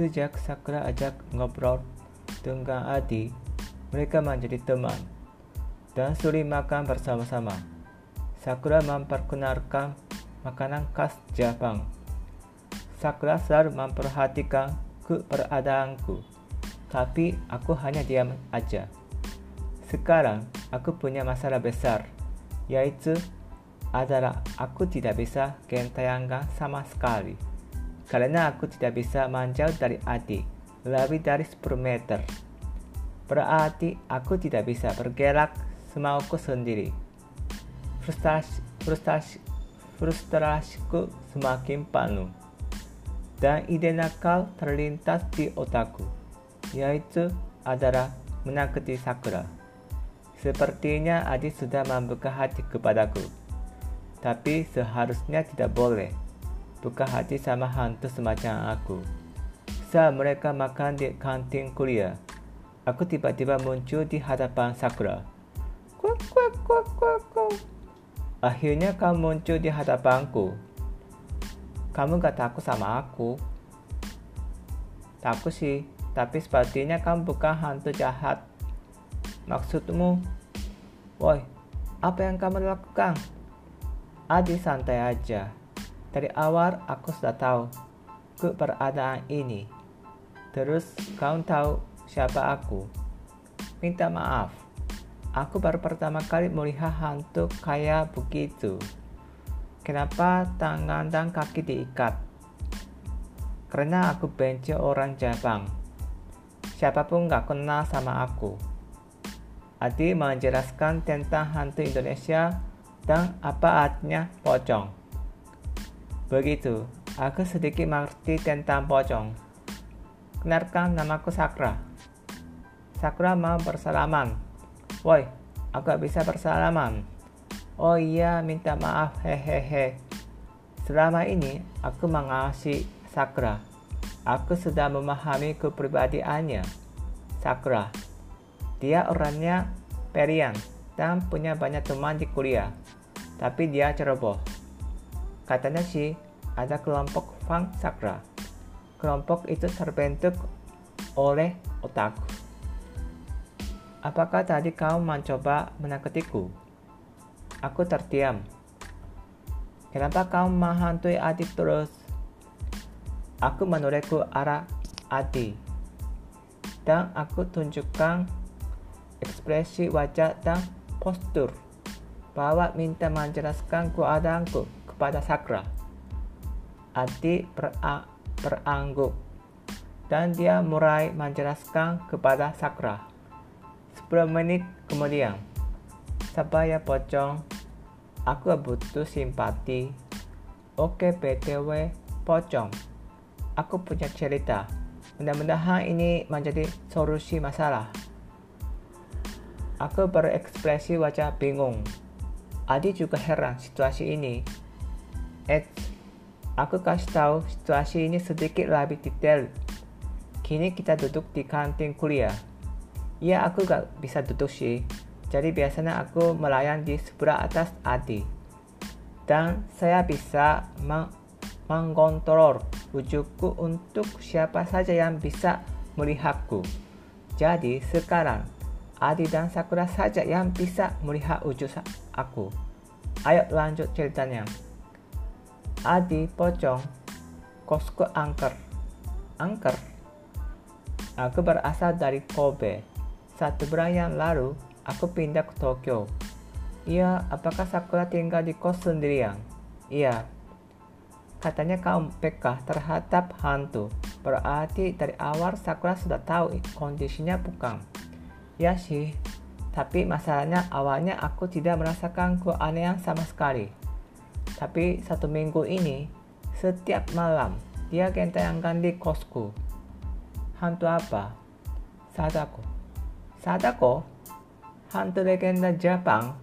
Sejak Sakura ajak ngobrol dengan Adi, mereka menjadi teman dan sering makan bersama-sama. Sakura memperkenalkan makanan khas Jepang. Sakura selalu memperhatikan keberadaanku, tapi aku hanya diam aja. Sekarang aku punya masalah besar, yaitu adalah aku tidak bisa gentayangan sama sekali. Karena aku tidak bisa menjauh dari adik lebih dari 10 meter. Berarti aku tidak bisa bergerak semauku sendiri. Frustasi, frustasi, frustrasiku semakin penuh. Dan ide nakal terlintas di otakku, yaitu adalah menakuti Sakura. Sepertinya Adi sudah membuka hati kepadaku. Tapi seharusnya tidak boleh buka hati sama hantu semacam aku. Saat mereka makan di kantin kuliah, aku tiba-tiba muncul di hadapan Sakura. Kuak, kuak, kuak, kuak, kuak. Akhirnya kamu muncul di hadapanku. Kamu gak takut sama aku? Takut sih, tapi sepertinya kamu bukan hantu jahat. Maksudmu? Woi, apa yang kamu lakukan? Adi santai aja. Dari awal aku sudah tahu keberadaan ini. Terus kau tahu siapa aku? Minta maaf. Aku baru pertama kali melihat hantu kayak begitu. Kenapa tangan dan kaki diikat? Karena aku benci orang Jepang. Siapa pun gak kenal sama aku. Adi menjelaskan tentang hantu Indonesia dan apa artinya pocong. Begitu, aku sedikit mengerti tentang pocong. Kenalkan namaku Sakra. Sakura mau bersalaman. Woi, aku bisa bersalaman. Oh iya, minta maaf, hehehe. Selama ini, aku mengasihi Sakura. Aku sudah memahami kepribadiannya. Sakura. Dia orangnya perian dan punya banyak teman di kuliah. Tapi dia ceroboh. Katanya sih, ada kelompok Fang Sakra. Kelompok itu terbentuk oleh otakku. Apakah tadi kau mencoba menakutiku? Aku terdiam. Kenapa kau menghantui adik terus? Aku menolehku arah Adi. Dan aku tunjukkan ekspresi wajah dan postur bahwa minta menjelaskan keadaanku kepada Sakra. Adi berangguk dan dia mulai menjelaskan kepada Sakra. 10 menit kemudian, saya pocong, aku butuh simpati. Oke BTW, pocong. Aku punya cerita. Mudah-mudahan ini menjadi solusi masalah. Aku berekspresi wajah bingung. Adi juga heran situasi ini. Eh, aku kasih tahu situasi ini sedikit lebih detail. Kini kita duduk di kantin kuliah. Ya, aku gak bisa duduk sih. Jadi biasanya aku melayan di sebelah atas Adi. Dan saya bisa meng mengkontrol wujudku untuk siapa saja yang bisa melihatku. Jadi sekarang Adi dan Sakura saja yang bisa melihat wujud aku. Ayo lanjut ceritanya. Adi pocong, kosku angker. Angker? Aku berasal dari Kobe. Satu bulan yang lalu, aku pindah ke Tokyo. Iya, apakah Sakura tinggal di kos sendirian? Iya. Katanya kaum peka terhadap hantu. Berarti dari awal Sakura sudah tahu kondisinya bukan. Ya sih, tapi masalahnya awalnya aku tidak merasakan keanehan sama sekali. Tapi satu minggu ini, setiap malam dia gentayangan di kosku. Hantu apa? Sadako. Sadako? Hantu legenda Jepang